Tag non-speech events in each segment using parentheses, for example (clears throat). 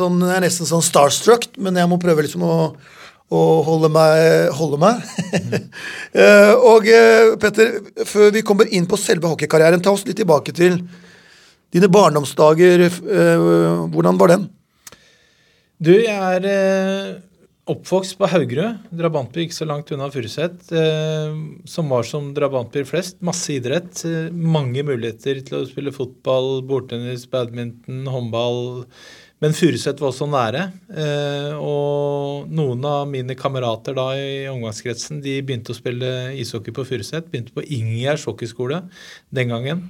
sånn, jeg er nesten sånn starstruck, men jeg må prøve liksom å, å holde meg. Holde meg. Mm. (laughs) og eh, Petter, før vi kommer inn på selve hockeykarrieren, ta oss litt tilbake til dine barndomsdager. Eh, hvordan var den? Du, jeg er eh, oppvokst på Haugerud. Drabantby ikke så langt unna Furuset. Eh, som var som drabantbyer flest. Masse idrett. Eh, mange muligheter til å spille fotball, bordtennis, badminton, håndball. Men Furuset var også nære. Eh, og noen av mine kamerater da i omgangskretsen de begynte å spille ishockey på Furuset. Begynte på Ingjerd hockeyskole den gangen.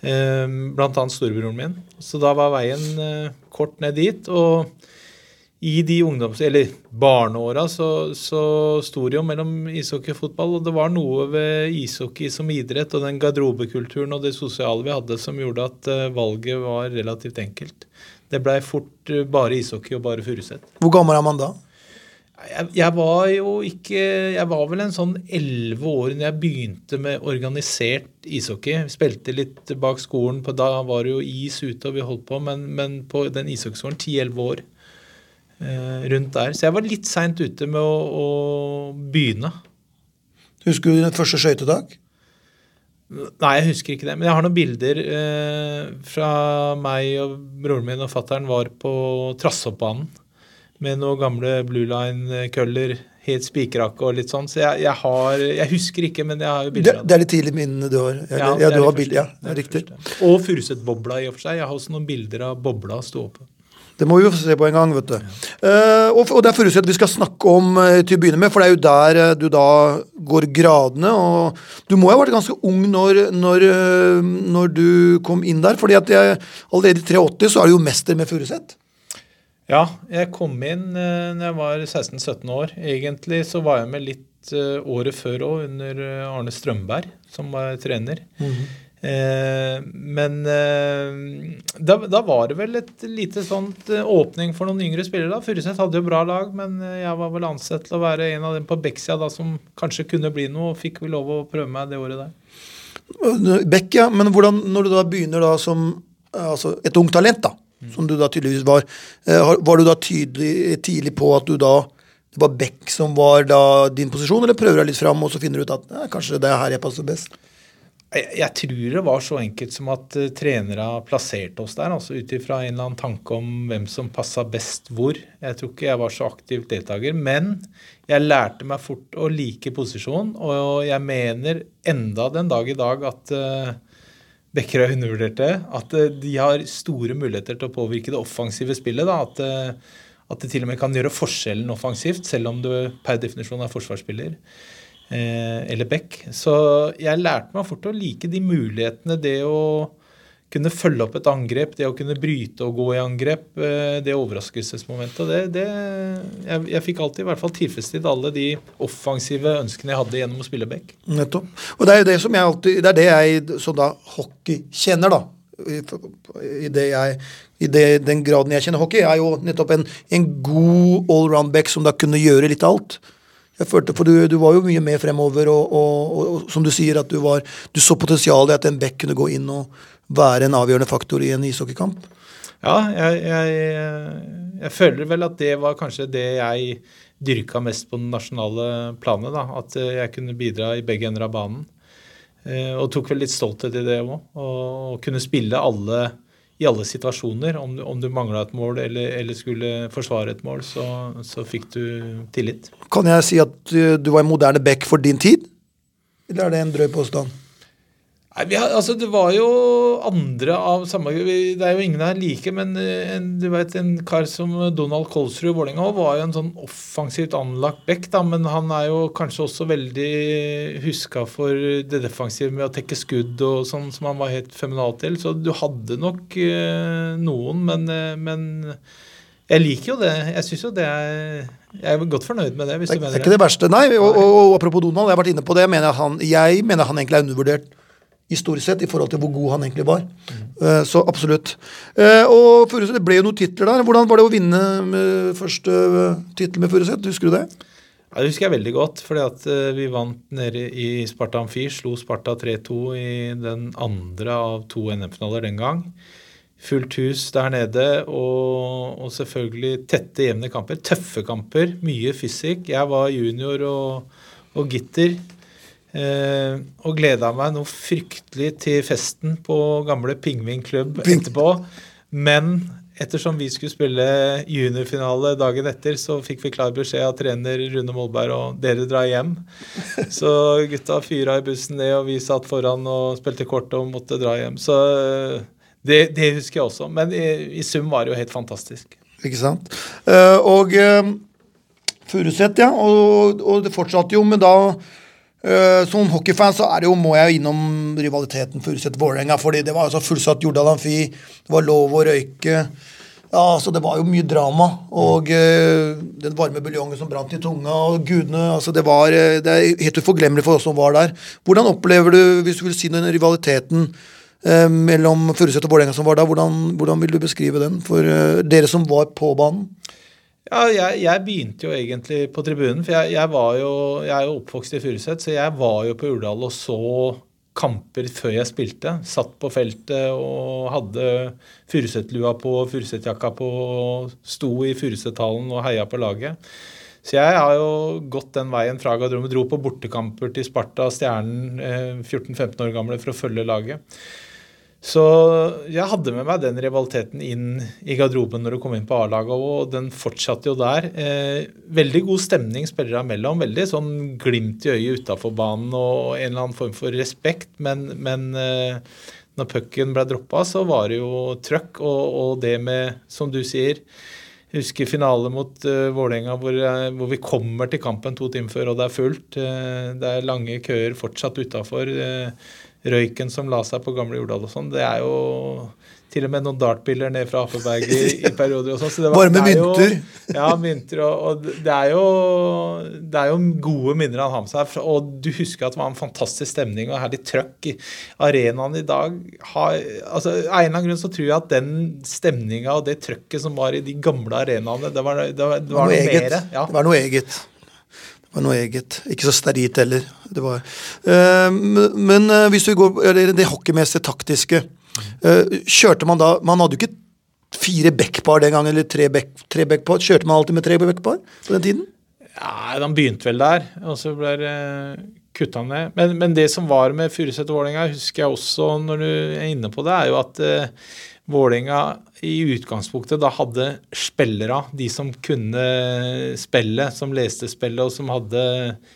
Eh, blant annet storebroren min. Så da var veien eh, kort ned dit. og i de ungdoms- eller barneåra så, så sto det jo mellom ishockey og fotball. Og det var noe ved ishockey som idrett og den garderobekulturen og det sosiale vi hadde som gjorde at valget var relativt enkelt. Det blei fort uh, bare ishockey og bare Furuset. Hvor gammel er man da? Jeg, jeg, var jo ikke Jeg var vel en sånn elleve år når jeg begynte med organisert ishockey. Spilte litt bak skolen. På, da var det jo is ute, og vi holdt på. Men, men på den ishockeyskolen ti-elleve år eh, rundt der. Så jeg var litt seint ute med å, å begynne. Husker du din første skøytetak? Nei, jeg husker ikke det. Men jeg har noen bilder eh, fra meg og broren min og fattern var på Trasshoppbanen med noen gamle Blue Line-køller. Helt spikrake og litt sånn. Så jeg, jeg, har Jeg husker ikke, men jeg har jo bilder av det. det er litt tidlig minnene du har. Ja, Ja, du har bilder, ja, Det er riktig. første. Og Furuset-bobla i og for seg. Jeg har også noen bilder av bobla stå oppe. Det må vi jo se på en gang, vet du. Uh, og, og det er Furuset vi skal snakke om uh, til å begynne med, for det er jo der uh, du da går gradene. Og du må jo ha vært ganske ung når, når, når du kom inn der, fordi at jeg, allerede i 83 så er du jo mester med Furuset. Ja, jeg kom inn uh, når jeg var 16-17 år. Egentlig så var jeg med litt året før òg, under Arne Strømberg, som var trener. Eh, men eh, da, da var det vel et lite sånt eh, åpning for noen yngre spillere. da. Furuseth hadde jo bra lag, men eh, jeg var vel ansett til å være en av dem på Bekksia da, som kanskje kunne bli noe, og fikk vel lov å prøve meg det året der. Beck, ja. Men hvordan, når du da begynner da som altså et ungt talent, da, som du da tydeligvis var, var du da tydelig tidlig på at du da det var Beck som var da din posisjon, eller prøver deg litt fram, og så finner du ut at eh, kanskje det er her jeg passer best? Jeg, jeg tror det var så enkelt som at uh, trenere plasserte oss der, altså ut ifra en eller annen tanke om hvem som passa best hvor. Jeg tror ikke jeg var så aktiv deltaker, men jeg lærte meg fort å like posisjon, og jeg mener enda den dag i dag at uh, Bekker er undervurderte. At uh, de har store muligheter til å påvirke det offensive spillet. Da. At, uh, at det til og med kan gjøre forskjellen offensivt, selv om du per definisjon er forsvarsspiller eh, eller back. Så jeg lærte meg fort å like de mulighetene, det å kunne følge opp et angrep, det å kunne bryte og gå i angrep, eh, det overraskelsesmomentet. Det, det, jeg, jeg fikk alltid i hvert fall tilfredsstilt alle de offensive ønskene jeg hadde gjennom å spille back. Nettopp. Og det er jo det som jeg alltid Det er det jeg som da hockey kjenner, da. I, i, det jeg, i det, den graden jeg kjenner hockey, er jo nettopp en, en god allround-back som da kunne gjøre litt av alt. Jeg følte, for du, du var jo mye med fremover, og, og, og, og som du sier, at du, var, du så potensialet i at en bekk kunne gå inn og være en avgjørende faktor i en ishockeykamp. Ja, jeg, jeg, jeg føler vel at det var kanskje det jeg dyrka mest på den nasjonale planet. da, At eh, jeg kunne bidra i begge ender av banen. Eh, Og tok vel litt stolthet i det òg. Å kunne spille alle i alle situasjoner. Om om du mangla et mål eller, eller skulle forsvare et mål, så, så fikk du tillit. Kan jeg si at du var en moderne back for din tid? Eller er det en drøy påstand? Nei, vi har, altså Det var jo andre av samme Det er jo ingen her like, men eh, en, du vet, en kar som Donald Kolsrud i Vålerenga var jo en sånn offensivt anlagt back, da, men han er jo kanskje også veldig huska for det defensive med å tekke skudd og sånn som han var helt feminal til. Så du hadde nok eh, noen, men, eh, men jeg liker jo det. Jeg synes jo det er Jeg er godt fornøyd med det. hvis Det du er ikke det verste, nei. Og, og, og apropos Donald, jeg har vært inne på det. Jeg mener han, jeg mener han egentlig er undervurdert historisk sett i forhold til hvor god han egentlig var. Eh, så absolutt. Uh, og Furuset, det ble jo noen titler der. Hvordan var det å vinne første uh, tittel med Furuset? Husker du det? Ja, Det husker jeg veldig godt, fordi at eh, vi vant nede i Sparta Amfi. Slo Sparta 3-2 i den andre av to NM-finaler den gang. fullt hus der nede, og, og, selvfølgelig tette, jevne kamper. Tøffe kamper, mye fysikk. Jeg var junior og, og gitter. Eh, og gleda meg noe fryktelig til festen på gamle Pingvin klubb etterpå. Men ettersom vi skulle spille juniorfinale dagen etter, så fikk vi klar beskjed av trener Rune Molberg og dere drar hjem. (laughs) Så gutta fyra i bussen ned, og vi satt foran og spilte kort og måtte dra hjem. Så eh, det, det husker jeg også. Men i, i, sum var det jo helt fantastisk. Ikke sant. Uh, og uh, Furuset, ja. Og, og, det fortsatte jo, men da uh, som hockeyfan så er det jo, må jeg jo innom rivaliteten Furuset-Vålerenga. fordi det var altså fullsatt Jordal Amfi, det var lov å røyke. Ja, altså Det var jo mye drama. Og uh, den varme buljongen som brant i tunga. og gudene, altså Det var, det er helt uforglemmelig for oss som var der. Hvordan opplever du, hvis du vil si den rivaliteten uh, mellom Furuset og Vålerenga som var da. Hvordan, hvordan, vil du beskrive den for uh, dere som var på banen? Ja, jeg, jeg, begynte jo egentlig på tribunen. For jeg, jeg, jo, jeg er jo oppvokst i Furuset, så jeg var jo på Urdal og så kamper før jeg spilte. Satt på feltet og hadde Furuset-lua på, Furuset-jakka på, sto i Furuset-hallen og heia på laget. Så jeg har jo gått den veien fra garderoben. Dro på bortekamper til Sparta, Stjernen, 14-15 eh, år gamle, for å følge laget. Så jeg hadde med meg den rivaliteten inn i garderoben når du kom inn på A-laget, og den fortsatte jo der. Eh, veldig god stemning spillere imellom. Veldig sånn glimt i øyet utafor banen og en eller annen form for respekt. Men, men eh, når pucken ble droppa, så var det jo trøkk. Og, og, det med, som du sier jeg husker finale mot uh, Vålerenga hvor, hvor, vi kommer til kampen to timer før, og det er fullt. Uh, det er lange køer fortsatt utafor. Uh, røyken som la seg på gamle Jordal og sånn, det er jo til og med noen dartpiller ned fra Apeberg i, i perioder og sånn. Så Bare med mynter? ja, mynter. Og, og, det, er jo, det er jo gode minner han har med seg. Og du husker at det var en fantastisk stemning og herlig trøkk. Arenaen i dag har altså Av en eller annen grunn så tror jeg at den stemninga og det trøkket som var i de gamle arenaene, det var, det var, det var, noe, noe eget. Ja. Det var noe eget var noe eget. Ikke så sterilt heller. Det var. Uh, men uh, hvis vi går eller det hockeymessige taktiske uh, Kjørte man da Man hadde jo ikke fire backpar den gangen, eller tre, back, backpar. Kjørte man alltid med tre backpar på den tiden? Ja, De begynte vel der, og så ble det kutta ned. Men, men, det som var med Furuset og Vålerenga, husker jeg også når du er inne på det, er jo at Vålerenga i utgangspunktet da hadde spillere, de som kunne spille, som leste spillet og som hadde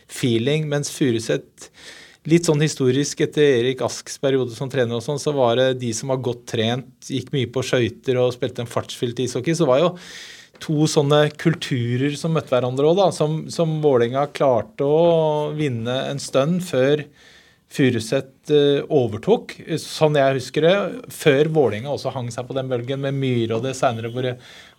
feeling, mens Furuset Litt sånn historisk etter Erik Asks periode som trener, og sånn, så var det de som var godt trent, gikk mye på skøyter og spilte en fartsfylt ishockey. Så var jo to sånne kulturer som møtte hverandre òg, som, som Vålerenga klarte å vinne en stund før Furuset uh, overtok, sånn jeg husker det, før Vålinga også hang seg på den bølgen med Myhre og det seinere, hvor,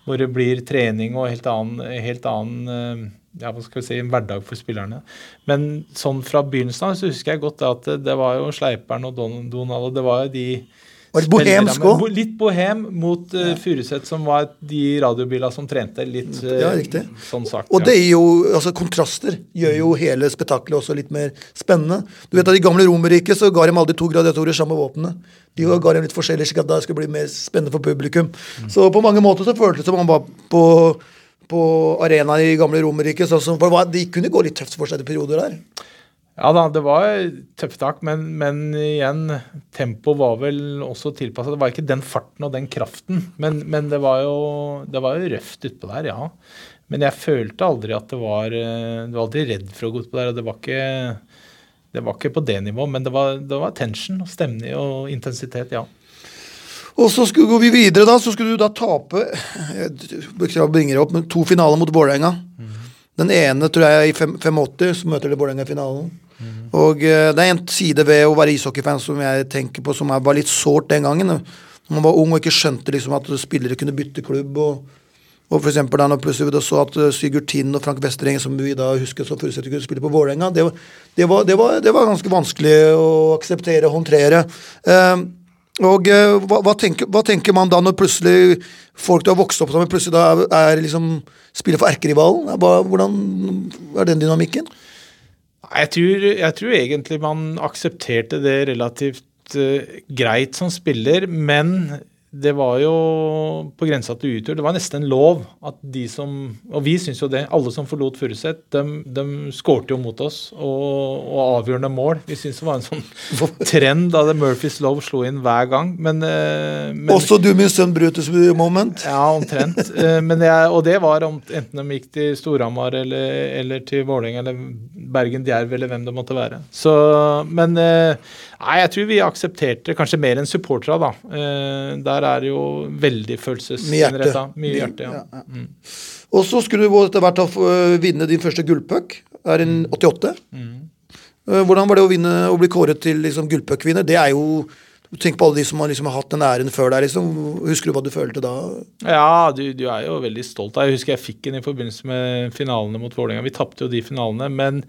hvor, det blir trening og helt annen, helt annen uh, ja, hva skal vi si, en hverdag for spillerne. Men sånn fra begynnelsen av så husker jeg godt at det var jo Sleipern og Donald, og det var jo de var det bohemsk òg? Litt bohem mot uh, Furuset, som var de radiobilene som trente. Litt uh, ja, riktig. sånn sagt. Og det er jo, altså Kontraster gjør jo hele spetakkelet også litt mer spennende. Du vet at I gamle Romerriket så ga de aldri to gladiatorer samme med. De ga dem litt forskjellig, slik at det skulle bli mer spennende for publikum. Mm. Så på mange måter så føltes det som om man var på på arenaen i gamle Romerriket. Så, de kunne gå litt tøft for seg i perioder der. Ja da, det var tøffe tak, men, men igjen, tempoet var vel også tilpassa. Det var ikke den farten og den kraften, men, men det, var jo, det var jo røft utpå der, ja. Men jeg følte aldri at det var Du var aldri redd for å gå utpå der. og det var ikke det var ikke på det nivået, men det var, det var tension og stemning og intensitet, ja. Og så skulle gå vi videre, da. Så skulle du da tape Jeg bringer opp men to finaler mot Vålerenga. Mm. Den ene tror jeg i 85, så møter de Vålerenga i finalen. Og uh, det er en side ved å være ishockeyfan som jeg tenker på som var litt sårt den gangen. Når man var ung og ikke skjønte liksom at spillere kunne bytte klubb. og og for da når plutselig vi så at uh, Sigurd Tind og Frank Vestereng, som vi da husker som forutsetter kunne spille på Vålerenga, det, det, det, det, var ganske vanskelig å akseptere og håndtere. Uh, og hva, hva, tenker, hva, tenker, man da når plutselig folk du har vokst opp sammen, plutselig da er, er liksom spiller for erkerivalen? Hvordan er den dynamikken? Jeg tror, jeg tror, egentlig man aksepterte det relativt uh, greit som spiller, men det var jo på grensa til utur. Det var nesten en lov at de som Og vi syns jo det. Alle som forlot Furuset, de, de skårte jo mot oss og, og avgjørende mål. Vi syns det var en sånn (laughs) trend da Murphys Love slo inn hver gang. Men, eh, men Også du min sønn Brutus moment? Ja, omtrent. Eh, men jeg, og det var om, enten de gikk til Storhamar eller, eller til Vålerenga eller Bergen Djerv eller hvem det måtte være. Så, men eh, nei, jeg tror vi aksepterte kanskje mer enn supportera, da. Der er det jo veldig følelsesinnretta. Mye hjerte. ja. ja, Mm. Og så skulle du etter hvert vinne din første gullpuck. Det er en 88. Mm. Hvordan var det å vinne og bli kåret til liksom, gullpuckvinner? Det er jo Tenk på alle de som har, liksom, hatt den æren før deg. Liksom. Husker du hva du følte da? Ja, du, du, er jo veldig stolt. Jeg husker jeg fikk den i forbindelse med finalene mot Vålerenga. Vi tapte jo de finalene, men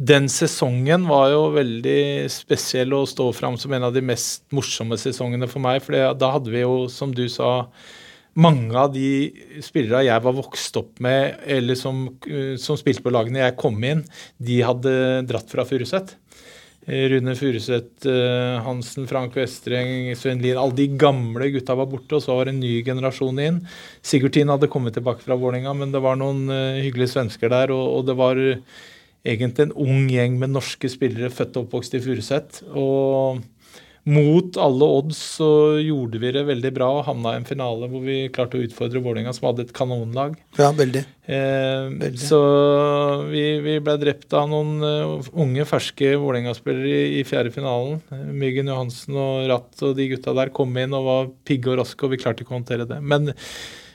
den sesongen var jo veldig spesiell å stå fram som en av de mest morsomme sesongene for meg. For da hadde vi jo, som du sa, mange av de spillerne jeg var vokst opp med, eller som, som spilte på lagene jeg kom inn, de hadde dratt fra Furuset. Rune Furuseth, eh, Hansen, Frank Vestreng, Svein Lien Alle de gamle gutta var borte, og så var det en ny generasjon inn. Sigurd Tien hadde kommet tilbake fra Vålerenga, men det var noen hyggelige svensker der. Og, og, det var egentlig en ung gjeng med norske spillere født og oppvokst i Furuset. Og mot alle odds så gjorde vi det veldig bra og havna i en finale hvor vi klarte å utfordre Vålerenga, som hadde et kanonlag. Ja, veldig. Eh, veldig. Så vi, vi, ble drept av noen uh, unge, ferske Vålerenga-spillere i, i fjerde finalen. Myggen Johansen og Ratt og de gutta der kom inn og var pigge og raske, og vi klarte ikke å håndtere det. Men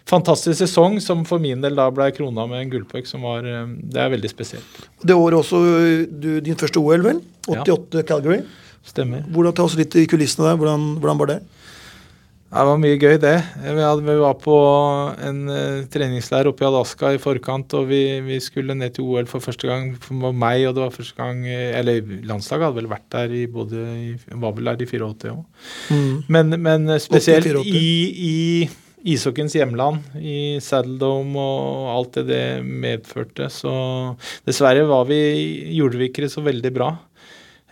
fantastisk sesong som for min del da ble krona med en gullpuck som var eh, Det er veldig spesielt. Det året også du, din første OL, vel? 88 ja. Calgary. Stemmer. Hvordan Ta oss litt i kulissene der. Hvordan, hvordan var det? Det var mye gøy, det. Vi, var på en uh, treningsleir oppe i Alaska i forkant, og vi, vi, skulle ned til OL for første gang for meg, og det var første gang eh, Eller landslaget hadde vel vært der i både i, Var vel der i 84 òg. Mm. Men, men, spesielt 84. i, i ishockeyens hjemland, i Saddledome og alt det det medførte. Så dessverre vi, gjorde vi ikke det så veldig bra.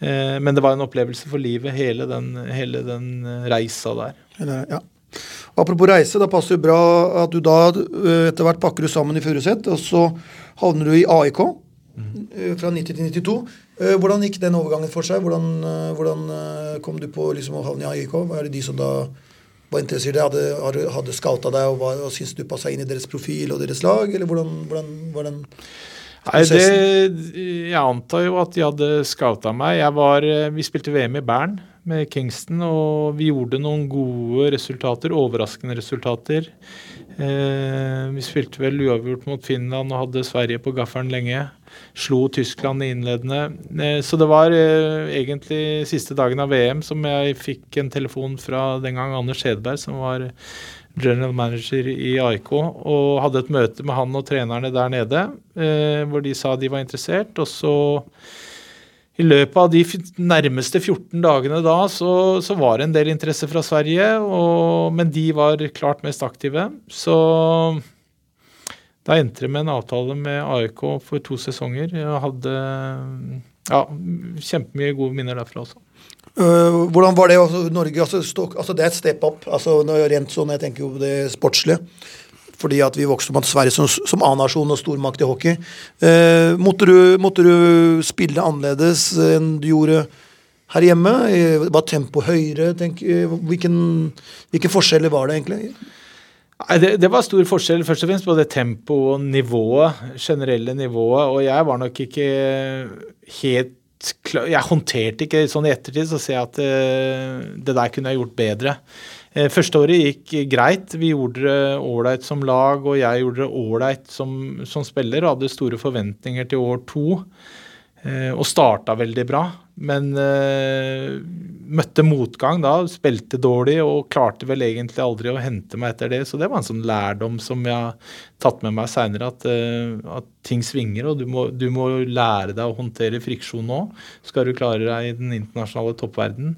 Eh, men det var en opplevelse for livet, hele den, hele den eh, reisa der. Ja. Apropos reise, da passer det bra at du da eh, etter hvert pakker du sammen i Furuset, og så havner du i AIK mm. fra 90 til 92. Hvordan gikk den overgangen for seg? Hvordan, hvordan kom du på liksom, å havne i AIK? Hva er det de som da var interessert, hadde, hadde scouta deg, og, var, og syntes du passa inn i deres profil og deres lag, eller hvordan, hvordan var den Nei, det, Jeg antar jo at de hadde scouta meg. Var, eh, vi spilte VM i Bern med Kingston, og vi gjorde noen gode resultater. Overraskende resultater. Eh, vi spilte vel uavgjort mot Finland og hadde Sverige på gaffelen lenge. Slo Tyskland i innledende. Eh, så det var eh, egentlig siste dagen av VM som jeg fikk en telefon fra den gang Anders Hedberg, som var general manager i AIK, og hadde et møte med han og trenerne der nede, eh, hvor de sa de var interessert. Og så i løpet av de nærmeste 14 dagene da, så, så var det en del interesse fra Sverige, og, men de var klart mest aktive. Så da endte det med en avtale med AIK for to sesonger. og hadde ja, kjempemye gode minner derfra også. Uh, hvordan var det altså, Norge? Altså, stok, altså, det er et step up. Altså, rent sånn, Jeg tenker jo det sportslige. Fordi at vi vokste med Sverige som, som A-nasjon og stormakt i hockey. Uh, måtte, du, måtte, du, spille annerledes enn du gjorde her hjemme? Var tempoet høyere? Tenk, hvilken, hvilke forskjeller var det egentlig? Det, det, var stor forskjell først og fremst på det tempoet og nivået, generelle nivået. Og jeg var nok ikke helt jeg håndterte ikke sånn i ettertid, så ser jeg at uh, det der kunne jeg gjort bedre. Uh, første året gikk greit. Vi gjorde det ålreit som lag, og jeg gjorde det ålreit som, som, spiller og hadde store forventninger til år to. Uh, og starta veldig bra, men møtte motgang da. Spilte dårlig og klarte vel egentlig aldri å hente meg etter det. Så det var en sånn lærdom som jeg har tatt med meg seinere, at, at ting svinger, og du må, du må lære deg å håndtere friksjon nå. Skal du klare deg i den internasjonale toppverdenen.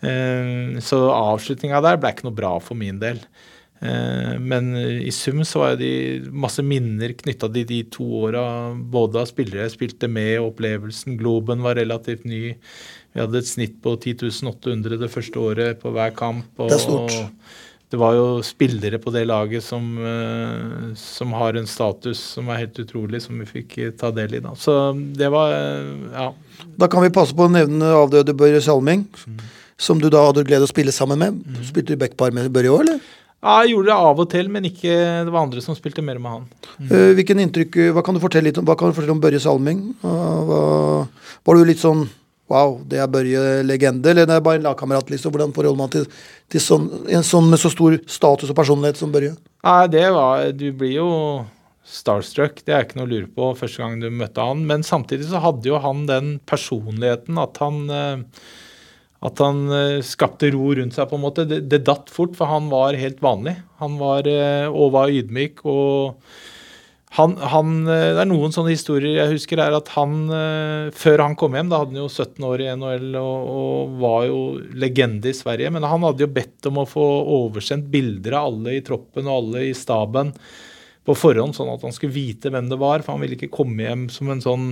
Eh, så avslutninga der ble ikke noe bra for min del. Eh, men i sum så var det masse minner knytta til de to åra, både av spillere jeg spilte med, opplevelsen. Globen var relativt ny. Vi hadde et snitt på 10.800 det første året på hver kamp. Og, det er stort. det var jo spillere på det laget som, eh, som, har en status som er helt utrolig, som vi fikk ta del i. da. Så det var ja. Da kan vi passe på å nevne avdøde Børre Salming, mm. som du da hadde glede å spille sammen med. Mm. Spilte du backpar med Børre òg, eller? Ja, jeg gjorde det av og til, men ikke, det var andre som spilte mer med han. Mm. Hvilken inntrykk, Hva kan du fortelle litt om, hva kan du fortelle om Børje Salming? Uh, hva, var du litt sånn Wow, det er Børje legende, eller det er bare en lagkamerat? Liksom. Hvordan forholder man til, til sånn, en sånn med så stor status og personlighet som Børje? Nei, det var Du blir jo starstruck, det er ikke noe å lure på første gang du møtte han. Men samtidig så hadde jo han den personligheten at han eh, at han eh, skapte ro rundt seg, på en måte. Det, det datt fort, for han var helt vanlig. Han var eh, og var ydmyk og han, han, eh, det er noen sånne historier jeg husker, er at han før han kom hjem, da hadde han jo 17 år i NHL og, og, var jo legende i Sverige, men han hadde jo bedt om å få oversendt bilder av alle i troppen og alle i staben på forhånd, sånn at han skulle vite hvem det var, for han ville ikke komme hjem som en sånn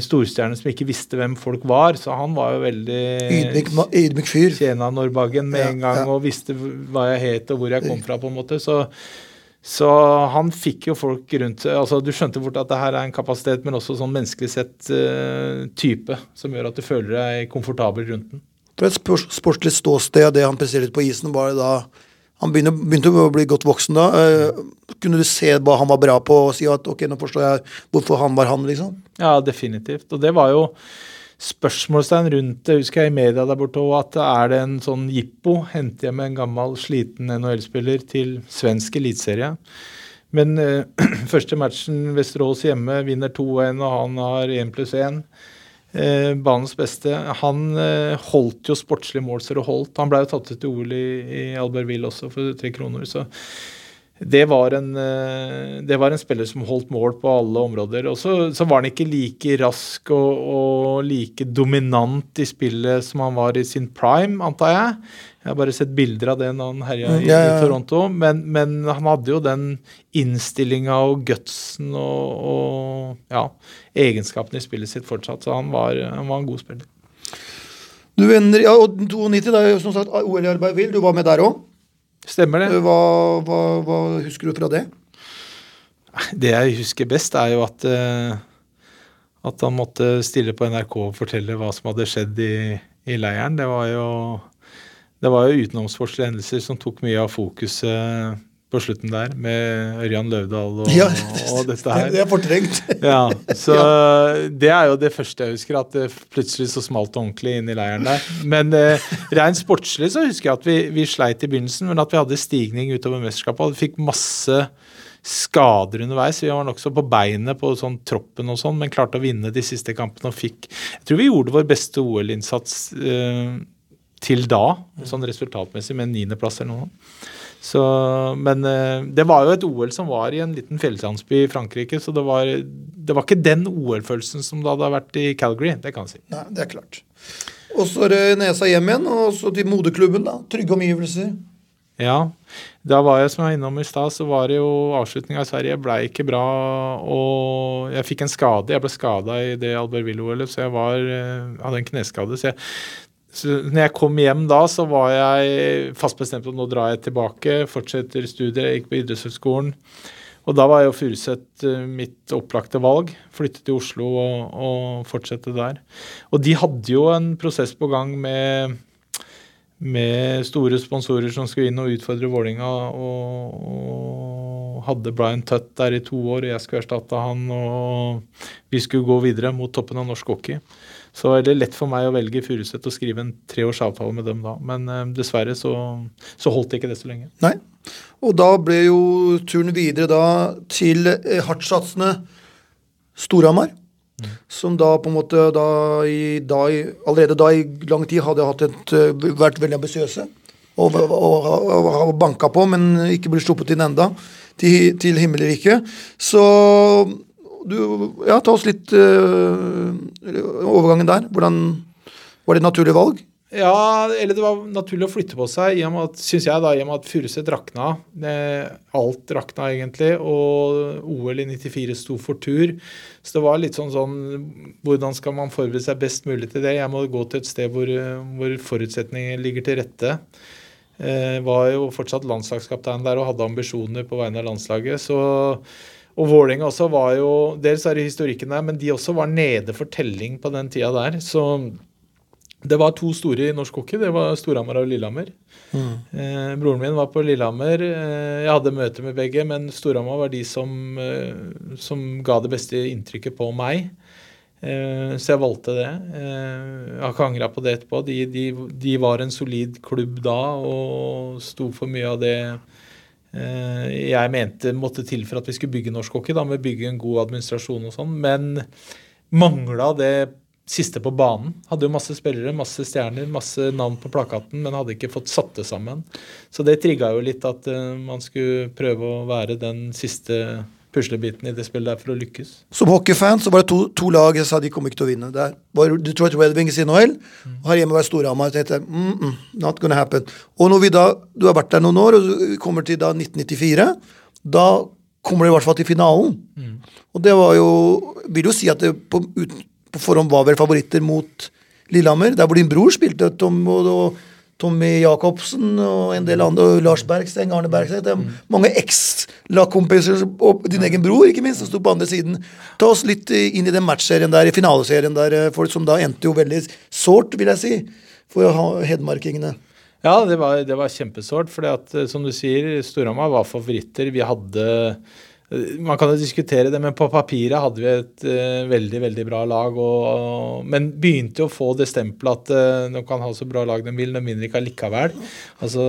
storstjerne som ikke visste hvem folk var. Så han var jo veldig Ydmyk, ydmyk fyr. Tjena Norrbagen med ja, en gang ja. og visste hva jeg het og hvor jeg kom fra, på en måte. Så så han fikk jo folk rundt seg. altså Du skjønte fort at det her er en kapasitet, men også sånn menneskelig sett uh, type som gjør at du føler deg komfortabel rundt den. Fra et sportslig ståsted av det han presterte på isen, var det da han begynte, begynte, å bli godt voksen da. Uh, kunne du se hva han var bra på, og si at ok, nå forstår jeg hvorfor han var han, liksom? Ja, definitivt. Og det var jo spørsmålstegn rundt det. Husker jeg i media der borte òg at er det en sånn jippo? Henter hjem en gammel, sliten NHL-spiller til svensk eliteserie. Men uh, (clears throat) første matchen Vesterås hjemme vinner 2-1, og han har 1 pluss 1. Eh, banens beste. Han eh, holdt jo sportslige mål så det holdt. Han ble jo tatt ut til OL i, i Albertville også for tre kroner. så det var, en, eh, det var en spiller som holdt mål på alle områder. Og så, så var han ikke like rask og, og, like dominant i spillet som han var i sin prime, antar jeg. Jeg har bare sett bilder av det når han herja i, ja, ja. i, Toronto. Men, men, han hadde jo den innstillinga og gutsen og, og ja, egenskapene i spillet sitt fortsatt. Så han var, han var en god spiller. Du ender, ja, og 92, det er jo som sagt OL i Arbeidvill. Du var med der òg? Stemmer det. Hva, hva, hva, husker du fra det? Det jeg husker best, er jo at, uh, at han måtte stille på NRK og fortelle hva som hadde skjedd i, i leiren. Det var jo, det var jo utenomsportslige hendelser som tok mye av fokuset på slutten der, med Ørjan Løvdahl og, (laughs) ja, og dette her. Det er fortrengt. (laughs) ja, så ja. Det er jo det første jeg husker, at det plutselig så smalt det ordentlig inn i leiren der. Men eh, rent sportslig så husker jeg at vi, vi, sleit i begynnelsen, men at vi hadde stigning utover mesterskapet. Vi fikk masse skader underveis. Vi var nokså på beinet på sånn troppen og sånn, men klarte å vinne de siste kampene og fikk Jeg tror vi gjorde vår beste OL-innsats eh, til da, sånn resultatmessig, med en niendeplass eller noe. Så, men eh, det var jo et OL som var i en liten fjelllandsby i Frankrike, så det var, det var ikke den OL-følelsen som det hadde vært i Calgary. Det kan jeg si. Nei, det er klart. Og så er det nesa hjem igjen, og så til moderklubben, da. Trygge omgivelser. Ja. Da var jeg som jeg var innom i stad, så var det jo avslutninga i Sverige blei ikke bra. Og jeg fikk en skade. Jeg ble skada i det Albervillo-OL-et, så jeg var, eh, hadde en kneskade. Så jeg, så når jeg kom hjem da, så var jeg fast bestemt på at nå drar jeg tilbake, fortsetter studiet, gikk på idrettshøgskolen. Og da var jo Furuset eh, mitt opplagte valg. Flytte til Oslo og, og, fortsette der. Og de hadde jo en prosess på gang med, med store sponsorer som skulle inn og utfordre Vålinga og, og hadde Brian Tutt der i to år, og jeg skulle erstatte han, og vi skulle gå videre mot toppen av norsk hockey. Så er det lett for meg å velge Furuset og skrive en treårsavtale med dem da. Men eh, dessverre så, så holdt det ikke det så lenge. Nei. Og da ble jo turen videre da til eh, hardtsatsende Storhamar. Mm. Som da på en måte da i, da i, allerede da i lang tid hadde et, eh, vært veldig ambisiøse. Og, og, og, og banka på, men ikke ble sluppet inn enda til, til himmelriket. Så du, ja, ta oss litt øh, overgangen der. Hvordan Var det et naturlig valg? Ja, eller det var naturlig å flytte på seg, i at, synes jeg da, i og med at Furuset rakna. alt rakna egentlig, og OL i 94 sto for tur. Så det var litt sånn sånn Hvordan skal man forberede seg best mulig til det? Jeg må gå til et sted hvor, hvor forutsetninger ligger til rette. Eh, var jo fortsatt landslagskaptein der og hadde ambisjoner på vegne av landslaget. så og Vålerenga også var jo Dels er det historikken der, men de også var nede for telling på den tida der. Så det var to store i norsk hockey. Det var Storhamar og Lillehammer. Mm. Eh, broren min var på Lillehammer. Eh, jeg hadde møte med begge, men Storhamar var de som, eh, som, ga det beste inntrykket på meg. Eh, så jeg valgte det. Eh, jeg har ikke angra på det etterpå. De, de, de, var en solid klubb da og sto for mye av det jeg mente måtte til for at vi skulle bygge norsk hockey. Da med bygge en god administrasjon og sånn. Men mangla det siste på banen. Hadde jo masse spillere, masse stjerner, masse navn på plakaten, men hadde ikke fått satt det sammen. Så det trigga jo litt at uh, man skulle prøve å være den siste puslebiten i det spillet der for å lykkes. Som hockeyfan så var det to, to, lag jeg sa de kom ikke til å vinne. Det var Detroit Red Wings i NHL, mm. og her hjemme var Storhamar. Jeg tenkte mm, mm, not gonna happen. Og når vi da, du har vært der noen år, og du kommer til da 1994, da kommer du i hvert fall til finalen. Mm. Og det var jo Vil jo si at det på, ut, på forhånd var vel favoritter mot Lillehammer, der hvor din bror spilte. Tom og, og Tommy Jacobsen og en del andre, og Lars Bergsteng, Arne Bergsteng. Det er mange eks-lagkompiser og din egen bror, ikke minst, som sto på andre siden. Ta oss litt inn i den matchserien der, i finaleserien der, for folk som da endte jo veldig sårt, vil jeg si, for hedmarkingene. Ja, det var, det var kjempesårt. For eh, som du sier, Storhamar var favoritter. Vi hadde man kan jo diskutere det, men på papiret hadde vi et uh, veldig veldig bra lag. Og, men begynte å få det stempelet at uh, de kan ha så bra lag de vil, de vinner ikke allikevel. Altså,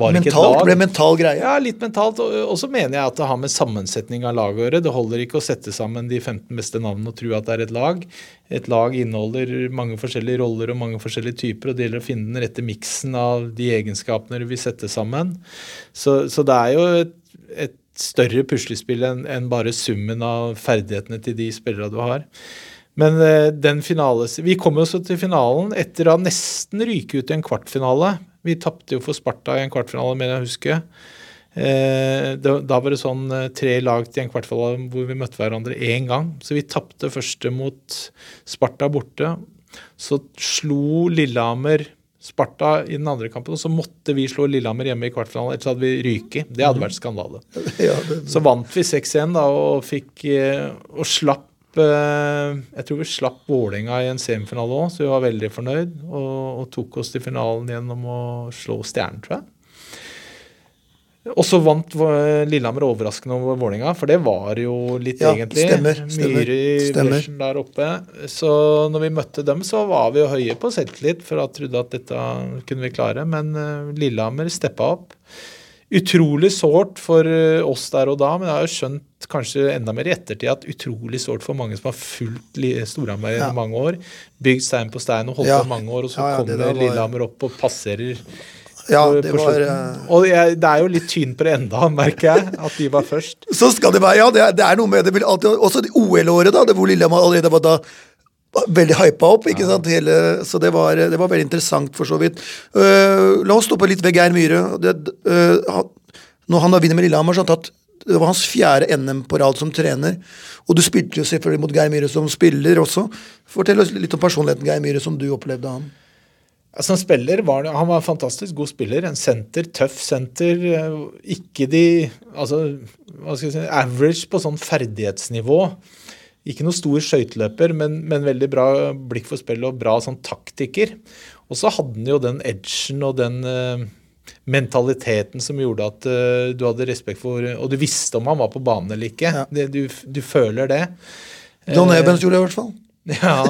var mentalt, ikke et lag. ble mental greie? Ja, litt mentalt. Og så mener jeg at det har med sammensetning av laget å gjøre. Det holder ikke å sette sammen de 15 beste navnene og tro at det er et lag. Et lag inneholder mange forskjellige roller og mange forskjellige typer, og det gjelder å finne den rette miksen av de egenskapene vi setter sammen. Så, så det er jo et, et større puslespill enn en bare summen av ferdighetene til de spillerne du har. Men eh, den finale, Vi kom jo til finalen etter å ha nesten ryket ut i en kvartfinale. Vi tapte jo for Sparta i en kvartfinale, mener jeg å huske. Eh, da var det sånn eh, tre lag til en kvartfinale hvor vi møtte hverandre én gang. Så vi tapte første mot Sparta borte. Så slo Lillehammer Sparta i den andre kampen, og så måtte vi slå Lillehammer hjemme i kvartfinalen. Ellers hadde vi ryket. Det hadde vært skandale. (laughs) Ja, det... Så vant vi 6-1 da, og fikk eh, og slapp eh, Jeg tror vi slapp Vålerenga i en semifinale òg, så vi var veldig fornøyd. Og, og, tok oss til finalen gjennom å slå Stjernen, tror jeg. Og så vant Lillehammer overraskende over Vålerenga, for det var jo litt ja, egentlig. Stemmer, Myhre i børsen der oppe. Så når vi møtte dem, så var vi jo høye på selvtillit for da trodde at dette kunne vi klare. Men uh, Lillehammer steppa opp. Utrolig sårt for uh, oss der og da, men jeg har jo skjønt kanskje enda mer i ettertid at utrolig sårt for mange som har fulgt Storhamar i ja. mange år. Bygd stein på stein og holdt ja. på mange år, og så ja, kommer. Lillehammer opp og passerer ja, det var uh... Og jeg, det er jo litt tynn på det enda, (laughs) merker jeg, at de var først. Så skal det være, ja, det er, det er noe med det. Alltid, også OL-året, da, det hvor Lillehammer allerede var da veldig hypa opp. ikke ja. sant? Hele, så det var, det var, veldig interessant, for så vidt. Uh, la oss stoppe litt ved Geir Myhre. Det, uh, når han da vinner med Lillehammer, så har han tatt det var hans fjerde NM på rad som trener. Og du spilte jo selvfølgelig mot Geir Myhre som spiller også. Fortell oss litt om personligheten Geir Myhre som du opplevde han. Som spiller var han var en fantastisk god spiller. En senter, tøff senter. Eh, ikke de altså, hva skal jeg si, average på sånn ferdighetsnivå. Ikke noe stor skøyteløper, men, men, veldig bra blikk for spillet og bra sånn taktiker. Og så hadde han jo den edgen og den uh, mentaliteten som gjorde at uh, du hadde respekt for Og du visste om han var på banen eller ikke. Ja. Det, du, du, føler det. Don Ebens gjorde det i hvert fall. (laughs) Ja,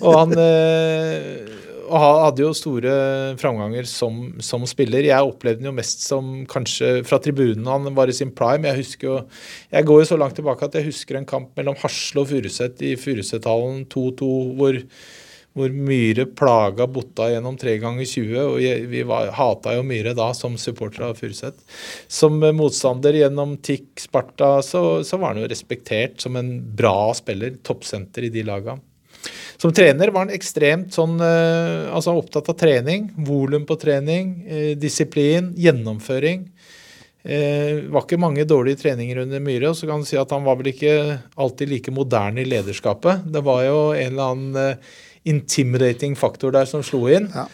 og han uh, og hadde jo store framganger som, som, spiller. Jeg opplevde den jo mest som kanskje fra tribunen han var i sin prime. Jeg husker jo, jeg går jo så langt tilbake at jeg husker en kamp mellom Hasle og Furuset i Furusethallen 2-2, hvor, hvor Myhre plaga Botta gjennom tre ganger 20. og Vi var, hata jo Myhre da som supporter av Furuset. Som motstander gjennom TIK, Sparta, så, så var han jo respektert som en bra spiller. Toppsenter i de lagene. Som trener var han ekstremt sånn, eh, altså opptatt av trening. Volum på trening, eh, disiplin, gjennomføring. Det eh, var ikke mange dårlige treninger under Myhre. og så kan du si at Han var vel ikke alltid like moderne i lederskapet. Det var jo en eller annen intimidating faktor der som slo inn. Ja.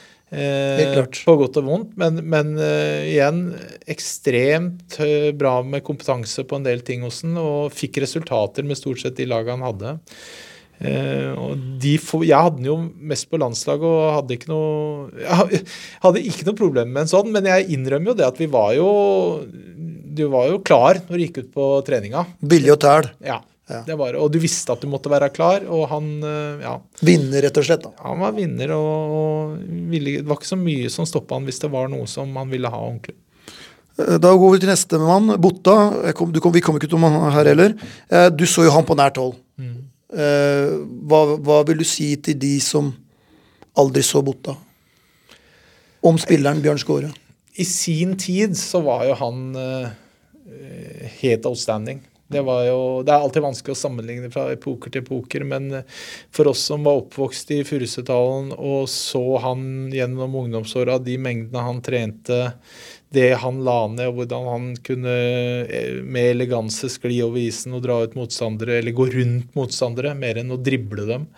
på godt og vondt. Men, men igjen ekstremt bra med kompetanse på en del ting hos han, og fikk resultater med stort sett de lagene han hadde. Og de jeg hadde den jo mest på landslaget og hadde ikke noe Jeg hadde ikke noe problem med en sånn, men jeg innrømmer jo det at vi var jo Du var jo klar når du gikk ut på treninga. Billig og tæl. Ja. Det var, og du visste at du måtte være klar, og han ja. Vinner, rett og slett? da. Han var vinner, og, ville, det var ikke så mye som stoppa han hvis det var noe som han ville ha ordentlig. Da går vi til neste mann. Botta. Kom, kom, vi kommer ikke til ham her heller. Du så jo han på nært hold. Eh, hva, hva, vil du si til de som aldri så Botta? Om spilleren Bjørn Skåre? I sin tid så var jo han uh, helt outstanding. Det, jo, det, er alltid vanskelig å sammenligne fra epoker til epoker, men for oss som var oppvokst i Furusetdalen og så han gjennom ungdomsåra, de mengdene han trente, det han la ned, og hvordan han kunne eh, med eleganse skli over isen og dra ut motstandere, eller gå rundt motstandere, mer enn å drible dem.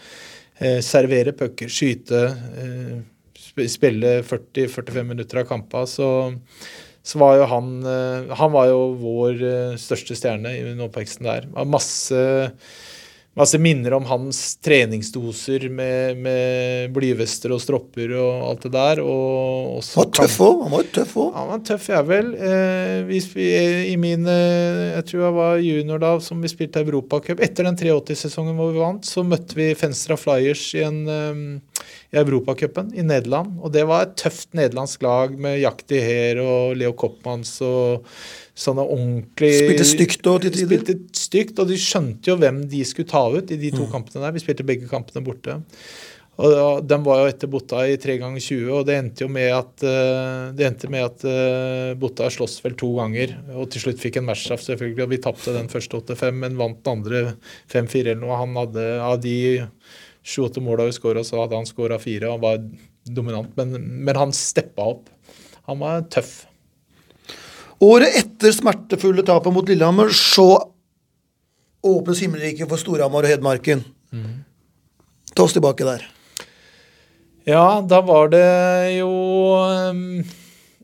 Eh, servere pucker, skyte, eh, spille 40-45 minutter av kampa. Så, så, var jo han eh, Han var jo vår eh, største stjerne i oppveksten der. Masse masse minner om hans treningsdoser med, med blyvester og stropper og alt det der. Og var tøff òg. Han var tøff òg. Han var tøff, jævel. vel. Eh, vi, I min Jeg tror jeg var junior da, som vi spilte Europacup. Etter den 83-sesongen hvor vi vant, så møtte vi Fenstra Flyers i en um, i Europacupen i Nederland. Og det var et tøft nederlandsk lag med Jakti Her og Leo Koppmanns og sånne ordentlig Spilte stygt og til tider? Spilte stygt, og de skjønte jo hvem de skulle ta ut i de to mm. kampene der. Vi spilte begge kampene borte. Og De var jo etter Botta i tre ganger 20, og det endte jo med at uh, det endte med at uh, Botta sloss vel to ganger. Og til slutt fikk en matchstraff, selvfølgelig. Og vi tapte den første 8-5, men vant den andre 5-4 eller noe. Han hadde av de sju-åtte måla vi skåra, så hadde han skåra fire. Han var dominant, men, men han steppa opp. Han var tøff. Året etter smertefulle tapet mot Lillehammer, så åpnes himmelriket for Storhamar og Hedmarken. Mm. Ta oss tilbake der. Ja, da var det jo um,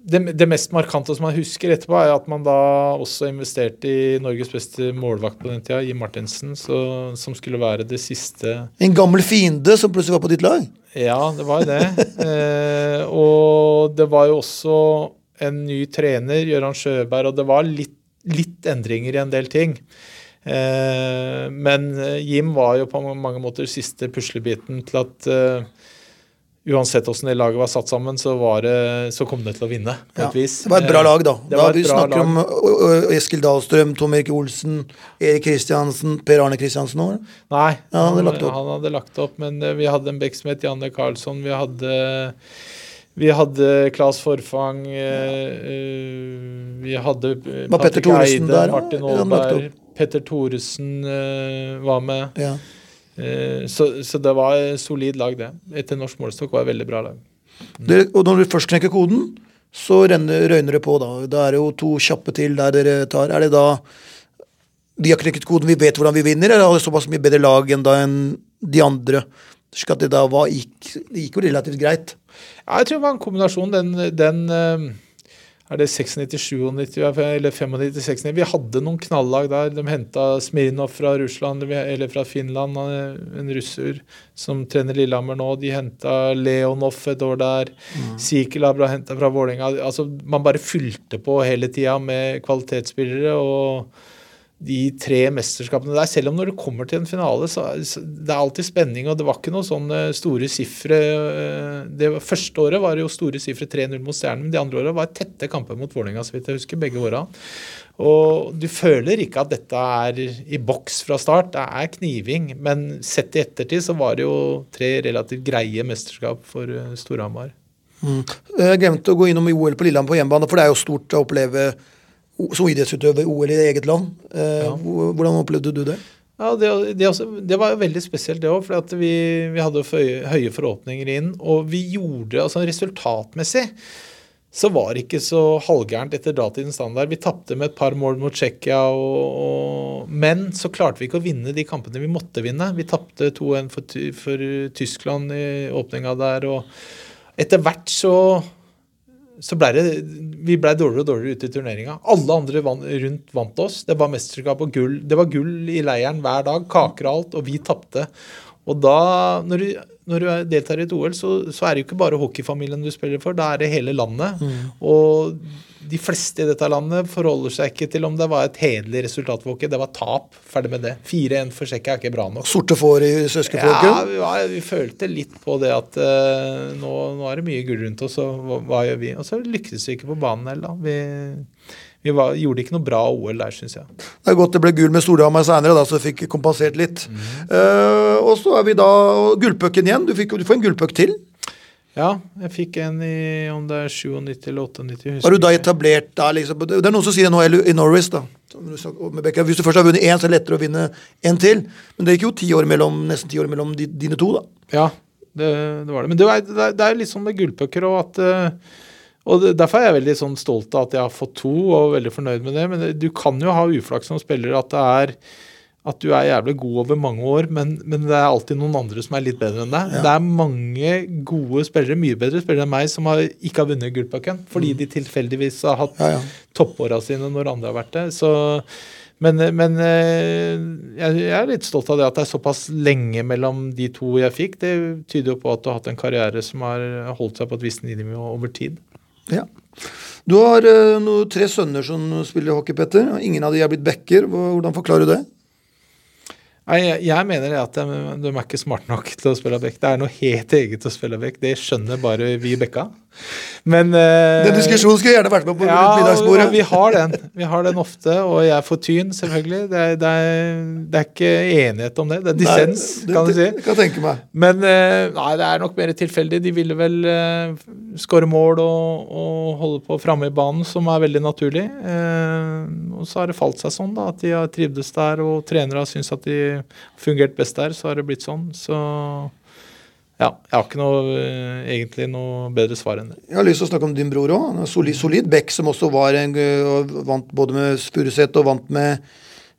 det, det, mest markante som man husker etterpå, er at man da også investerte i Norges beste målvakt på den tida, Jim Martinsen, så, som skulle være det siste En gammel fiende som plutselig var på ditt lag? Ja, det var jo det. (laughs) eh, og det var jo også en ny trener, Gøran Sjøberg, og det var litt, litt, endringer i en del ting. Eh, men Jim var jo på mange måter siste puslebiten til at uh, uansett hvordan det laget var satt sammen, så, det, så, kom det til å vinne. på ja, et vis. Det var et bra lag, da. Det da vi snakker lag. om Eskil Dahlstrøm, Tom Erik Olsen, Erik Kristiansen, Per Arne Kristiansen òg? Nei, ja, han, hadde han, hadde lagt opp, men vi hadde en bekk som het Janne Karlsson. Vi hadde vi hadde Claes Forfang, vi hadde Patrick Eide, Martin Aalberg, Petter Thoresen var med. Ja. Så, så, det var solid lag, det. Etter norsk målestokk var det veldig bra lag. Mm. Det, og når du først knekker koden, så renner, røyner det på, da. Da er det jo to kjappe til der dere tar. Er det da de har knekket koden, vi vet hvordan vi vinner, eller har det såpass mye bedre lag enn da enn de andre? Slik at det da var, gikk, det gikk jo relativt greit. Ja, jeg tror det var en kombinasjon. Den, den eh, er det 96-97 eller 95-96? Vi hadde noen knallag der. De henta Smirnov fra Russland eller fra Finland, en russer som trener Lillehammer nå. De henta Leonov et år der. Mm. Sikela ble henta fra Vålerenga. Altså, man bare fylte på hele tida med kvalitetsspillere. og de tre mesterskapene der. Selv om når det kommer til en finale, så, så det er alltid spenning. Og det var ikke noe sånne store sifre. Eh, det første året var det jo store sifre 3-0 mot Stjernen, men de andre åra var tette kamper mot Vålerenga, så vidt jeg husker. Begge åra. Og du føler ikke at dette er i boks fra start. Det er kniving. Men sett i ettertid så var det jo tre relativt greie mesterskap for eh, Storhamar. Mm. Jeg glemte å gå innom OL på Lillehammer på hjemmebane, for det er jo stort å oppleve som idrettsutøver OL i eget land. Eh, ja. Hvordan opplevde du det? Ja, det, det, også, det var jo veldig spesielt, det òg. For vi, vi, hadde høye, høye forhåpninger inn. Og vi gjorde altså resultatmessig så var det ikke så halvgærent etter datidens standard. Vi tapte med et par mål mot Tsjekkia, men så klarte vi ikke å vinne de kampene vi måtte vinne. Vi tapte 2-1 for, for, Tyskland i åpninga der. og etter hvert så så ble det, vi ble dårligere og dårligere ute i turneringa. Alle andre van, rundt vant oss. Det var mesterskap og gull. Det var gull i leiren hver dag. Kaker og alt. Og vi tapte. Og da, når du, når du deltar i et OL, så, så, er det jo ikke bare hockeyfamilien du spiller for. Da er det hele landet. Mm. Og de fleste i dette landet forholder seg ikke til om det var et hederlig resultat for hockey. Det var tap. Ferdig med det. 4-1 for Tsjekkia er ikke bra nok. Sorte får i søskenflokken? Ja, vi, vi, følte litt på det at uh, nå, nå, er det mye gull rundt oss, og hva, hva, gjør vi? Og så lyktes vi ikke på banen heller, da. Vi, vi var, gjorde ikke noe bra OL der, syns jeg. Det er godt det ble gull med Storhamar seinere, så vi fikk kompensert litt. Mm. Uh, og så er vi da gullpucken igjen. Du, fikk, du får en gullpuck til. Ja, jeg fikk en i om det er 97 eller 98. Har du da etablert da liksom, Det er noen som sier NHL i Norris, da. Hvis du først har vunnet én, så er det lettere å vinne en til. Men det gikk jo ti år mellom, nesten ti år mellom dine to, da. Ja, det, det var det. Men det er, det er litt sånn med gullpucker og at uh, og Derfor er jeg veldig sånn stolt av at jeg har fått to, og veldig fornøyd med det. Men du kan jo ha uflaks som spiller at det er at du er jævlig god over mange år, men, men, det er alltid noen andre som er litt bedre enn deg. Ja. Det er mange gode spillere, mye bedre spillere enn meg, som har, ikke har vunnet gullpucken fordi mm. de tilfeldigvis har hatt ja, ja. toppåra sine når andre har vært det. Så, men, men eh, jeg, er litt stolt av det at det er såpass lenge mellom de to jeg fikk. Det tyder jo på at du har hatt en karriere som har holdt seg på et visst nivå over tid. Ja. Du har uh, no, tre sønner som spiller hockey, Petter. Ingen av de er blitt backer. Hvordan forklarer du det? Jeg, jeg mener at de, de, er ikke smarte nok til å spille back. Det er noe helt eget å spille back. Det skjønner bare vi bekka. Men uh, Den diskusjonen skulle jeg gjerne vært med på ja, middagsbordet. Ja, vi har den. Vi har den ofte, og jeg får tyn, selvfølgelig. Det er, det er, det er ikke enighet om det. Det er dissens, kan du si. Kan tenke meg. Men uh, nei, det er nok mer tilfeldig. De ville vel uh, skåre mål og, og, holde på framme i banen, som er veldig naturlig. Og så har det falt seg sånn, da, at de har trivdes der, og trenere har syntes at de fungert best der. Så har det blitt sånn. Så ja, jeg har ikke noe, eh, egentlig noe bedre svar enn det. Jeg har lyst til å snakke om din bror òg. Solid, solid Beck, som også var en, vant både med Furuset og vant med,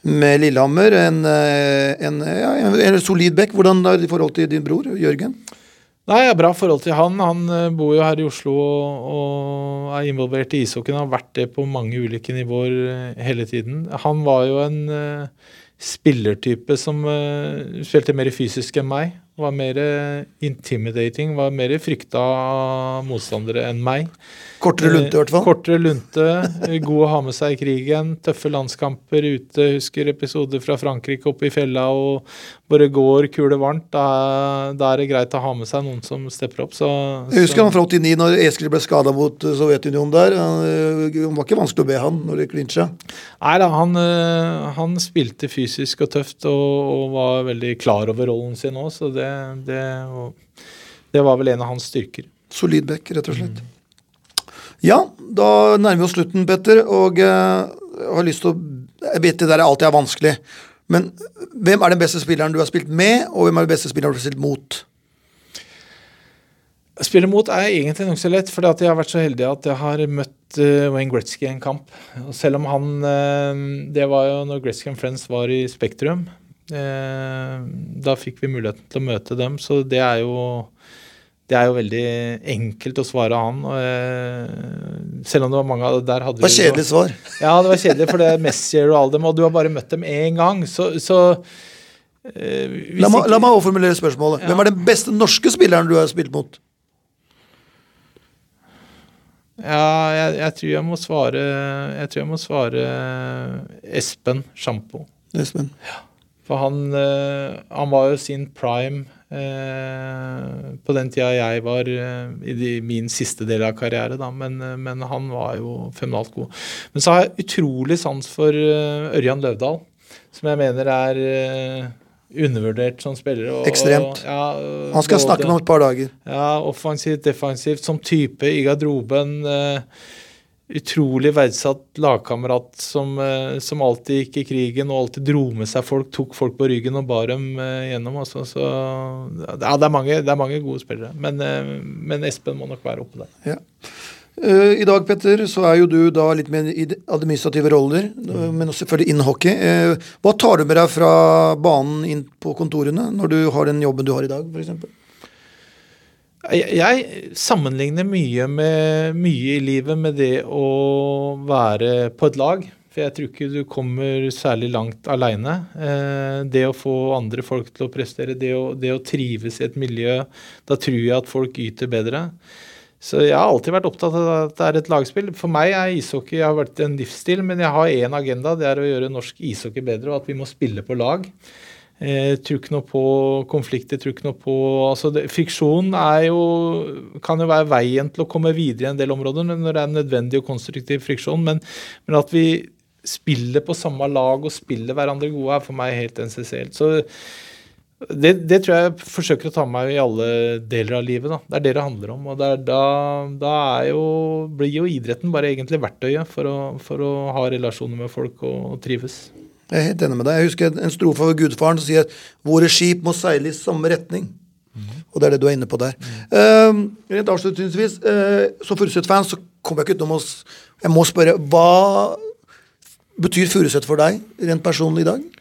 med Lillehammer. En, eh, en, ja, en, solid Beck. Hvordan er det i forhold til din bror Jørgen? Nei, jeg har Bra forhold til han. Han eh, bor jo her i Oslo og, og er involvert i ishockeyen. Har vært det på mange ulike nivåer hele tiden. Han var jo en uh, spillertype som uh, spilte mer fysisk enn meg var mer intimidating, var mer frykta motstandere enn meg. Kortere lunte, i hvert fall. Eh, kortere lunte, (laughs) god å ha med seg i krigen. Tøffe landskamper ute. Husker episoder fra Frankrike oppe i fella og bare går kulevarmt. Da, da, er det greit å ha med seg noen som stepper opp. Så, jeg husker han fra 89, når Eskil ble skada mot Sovjetunionen der. Det var ikke vanskelig å be han når det klinsja? Nei da, han, eh, han, spilte fysisk og tøft og, og, var veldig klar over rollen sin òg, så det, det, det, var vel en av hans styrker. Solid back, rett og slett. Mm. Ja, da nærmer vi oss slutten, Petter. Og jeg har lyst til å Jeg vet det der alltid er vanskelig. Men hvem er den beste spilleren du har spilt med, og hvem er den beste spilleren du har spilt mot? Spille mot er egentlig nokså lett, for jeg har vært så heldig at jeg har møtt uh, Wayne Gretzky i en kamp. Og selv om han uh, Det var jo når Gretzky and Friends var i Spektrum. Uh, da fikk vi muligheten til å møte dem, så det er jo det er jo veldig enkelt å svare han. Og, eh, selv om det var mange av der hadde Det var kjedelig svar. Ja, det var kjedelig, for det er Messi og alle dem, og du har bare møtt dem én gang. Så, så eh, la, meg, ikke, la meg overformulere spørsmålet. Ja. Hvem er den beste norske spilleren du har spilt mot? Ja, jeg, jeg, tror jeg må svare Jeg tror jeg må svare Espen Sjampo. Espen. Ja. For han, eh, han var jo sin prime på den tida jeg var eh, i min siste del av karriere, da. Men, eh, men, han var jo fenomenalt god. Men så har jeg utrolig sans for Ørjan Løvdahl, som jeg mener er undervurdert som spiller. Og, Ekstremt. Ja, han skal både, snakke med om et par dager. Ja, offensivt, defensivt. Som type i garderoben. Eh, utrolig verdsatt lagkamerat som, eh, som, alltid gikk i krigen og alltid dro med seg folk, tok folk på ryggen og bar dem eh, gjennom. Altså. Så, ja, det, er mange, det, er mange, gode spillere, men, eh, men, Espen må nok være oppe der. Ja. I dag Petter, så er jo du da litt mer i administrative roller, mm. men også selvfølgelig innen hockey. Hva tar du med deg fra banen inn på kontorene når du har den jobben du har i dag, f.eks.? Jeg, sammenligner mye, med, mye i livet med det å være på et lag. For jeg tror ikke du kommer særlig langt aleine. Eh, det å få andre folk til å prestere, det å, det å trives i et miljø, da tror jeg at folk yter bedre. Så jeg har alltid vært opptatt av at det er et lagspill. For meg er ishockey jeg har vært en livsstil, men jeg har én agenda. Det er å gjøre norsk ishockey bedre, og at vi må spille på lag. Jeg tror ikke noe på konflikter, tror ikke noe på altså det, er jo, kan jo være veien til å komme videre i en del områder når det er nødvendig og konstruktiv friksjon, men, men at vi spiller på samme lag og spiller hverandre gode, er for meg helt essensielt. Så det, det, tror jeg forsøker å ta med meg i alle deler av livet. Da. Det er det det handler om. og da, da jo, blir jo idretten bare egentlig verktøyet for å, for å ha relasjoner med folk og, og, trives. Jeg er helt enig med deg. Jeg husker en strofe av gudfaren som sier at våre skip må seile i samme retning. Mm. Og det er det du er inne på der. Mm. Uh, rent avslutningsvis, uh, som Furuset-fan så kommer jeg ikke utenom å Jeg må spørre, hva betyr Furuset for deg rent personlig i dag?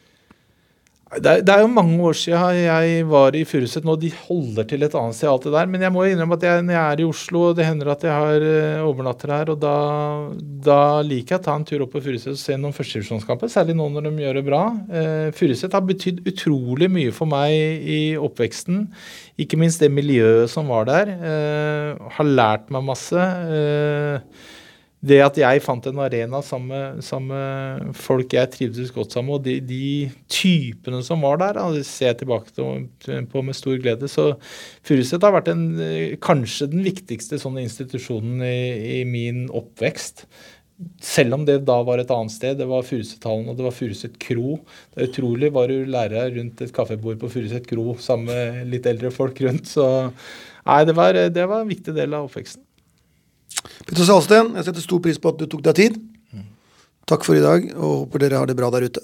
Det det er, jo mange år siden jeg var i Furuset nå. De holder til et annet sted, alt det der. Men jeg må innrømme at jeg, når jeg er i Oslo, og det hender at jeg har uh, overnatter her, og da, da, liker jeg å ta en tur opp på Furuset og se noen førstedivisjonskamper. Særlig nå når de gjør det bra. Uh, Furuset har betydd utrolig mye for meg i oppveksten. Ikke minst det miljøet som var der. Uh, har lært meg masse. Uh, det at jeg fant en arena sammen med folk jeg trivdes godt sammen med, og de, de, typene som var der, det ser jeg tilbake på med stor glede. Så Furuset har vært en, kanskje den viktigste sånne institusjonen i, i, min oppvekst. Selv om det da var et annet sted. Det var Furusethallen og det var Furuset kro. Det er utrolig hva du lærer rundt et kaffebord på Furuset kro sammen med litt eldre folk rundt. Så nei, det var, det var en viktig del av oppveksten. Petter Salsten, jeg setter stor pris på at du tok deg tid. Takk for i dag, og håper dere har det bra der ute.